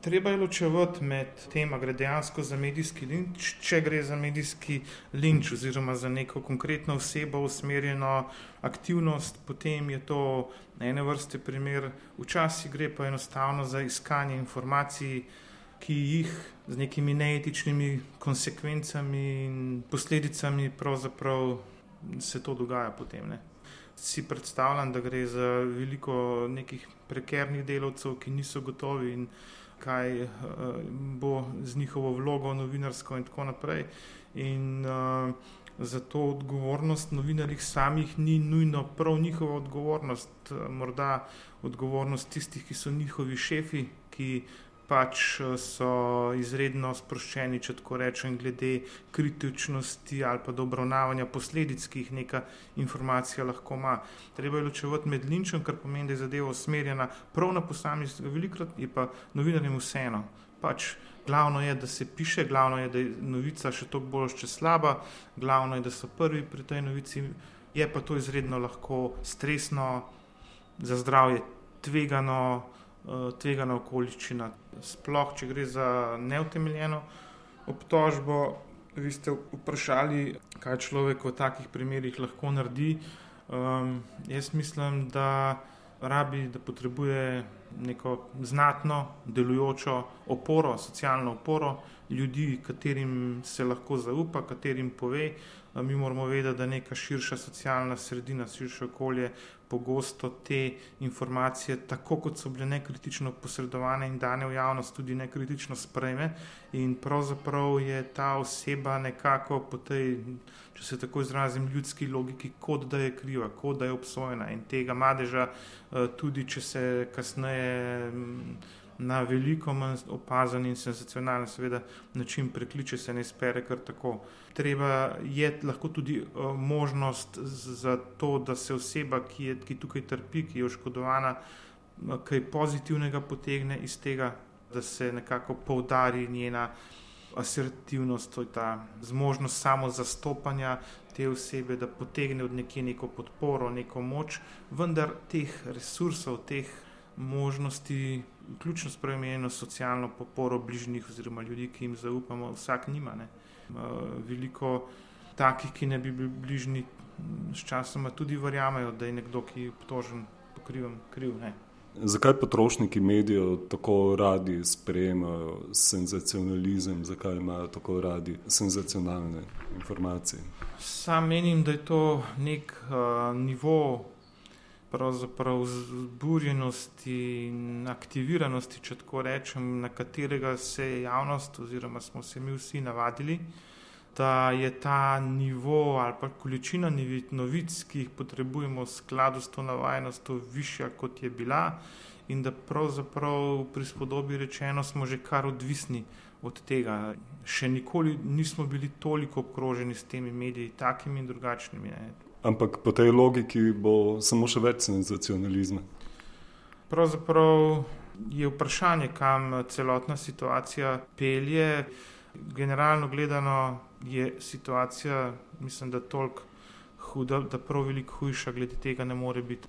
Treba je ločevati med tem, ali gre dejansko za medijski linč, če gre za medijski linč oziroma za neko konkretno osebo usmerjeno aktivnost, potem je to ene vrste primer, včasih gre pa enostavno za iskanje informacij, ki jih z nekimi neetičnimi konsekvencami in posledicami pravzaprav se to dogaja potem. Ne. Si predstavljam, da gre za veliko nekih prekernih delavcev, ki niso gotovi in kaj uh, bo z njihovo vlogo novinarsko in tako naprej. In uh, zato odgovornost novinarjih samih ni nujno prav njihova odgovornost, morda odgovornost tistih, ki so njihovi šefi, ki pač eh, so izredno sproščeni, če tako rečem, glede kritičnosti ali pa obravnavanja posledic, ki jih neka informacija lahko ima. Treba je ločevati med linčem, kar pomeni, da je zadeva usmerjena prav na posameznika, velikrat je pa novinarjem vseeno. Pač glavno je, da se piše, glavno je, da je novica še toliko bolj še slaba, glavno je, da so prvi pri tej novici, je pa to izredno lahko stresno, za zdravje tvegano. Eh, tvegana okoliščina. Sploh, če gre za neutemeljeno obtožbo, vi ste vprašali, kaj človek v takih primerih lahko naredi. Um, jaz mislim, da rabi, da potrebuje neko znatno delujočo oporo, socialno oporo ljudi, katerim se lahko zaupa, katerim pove. Mi moramo vedeti, da neka širša socialna sredina, širše okolje pogosto te informacije, tako kot so bile nekritično posredovane in dane v javnost, tudi nekritično sprejme. In pravzaprav je ta oseba nekako po tej, če se tako izrazim, ljudski logiki, kot da je kriva, kot da je obsojena. In tega madeža, eh, tudi če se kasneje na veliko manj opazen in senzacionalen, seveda, način prekliče se ne spere kar tako. Treba je lahko tudi uh, možnost za to, da se oseba, ki, je, ki tukaj trpi, ki je oškodovana, uh, kaj pozitivnega potegne iz tega, da se nekako poudari njena asertivnost, to je ta zmožnost samo zastopanja te osebe, da potegne od nekje neko podporo, neko moč, vendar teh resursov, teh možnosti, vključno s premenjeno socialno podporo bližnjih oziroma ljudi, ki jim zaupamo, vsak nima. Ne. Veliko takih, ki ne bi bili bližnji, sčasoma tudi verjamejo, da je nekdo, ki je obtožen, pokrivem kriv. Ne. Zakaj potrošniki medijev tako radi sprejemajo senzacionalizem, zakaj imajo tako radi senzacionalne informacije? Sam menim, da je to nek uh, nivo pravzaprav zburjenosti in aktiviranosti, če tako rečem, na katerega se je javnost oziroma smo se mi vsi navadili, da je ta nivo ali pa količina novic, ki jih potrebujemo v skladu s to navajenostjo, višja kot je bila in da pravzaprav pri spodobi rečeno smo že kar odvisni od tega. Še nikoli nismo bili toliko obkroženi s temi mediji, takimi in drugačnimi. Ne. Ampak po tej logiki bo samo še več senzacionalizma. Pravzaprav je vprašanje, kam celotna situacija pelje. Generalno gledano je situacija, mislim, da toliko huda, da prav veliko hujša glede tega ne more biti.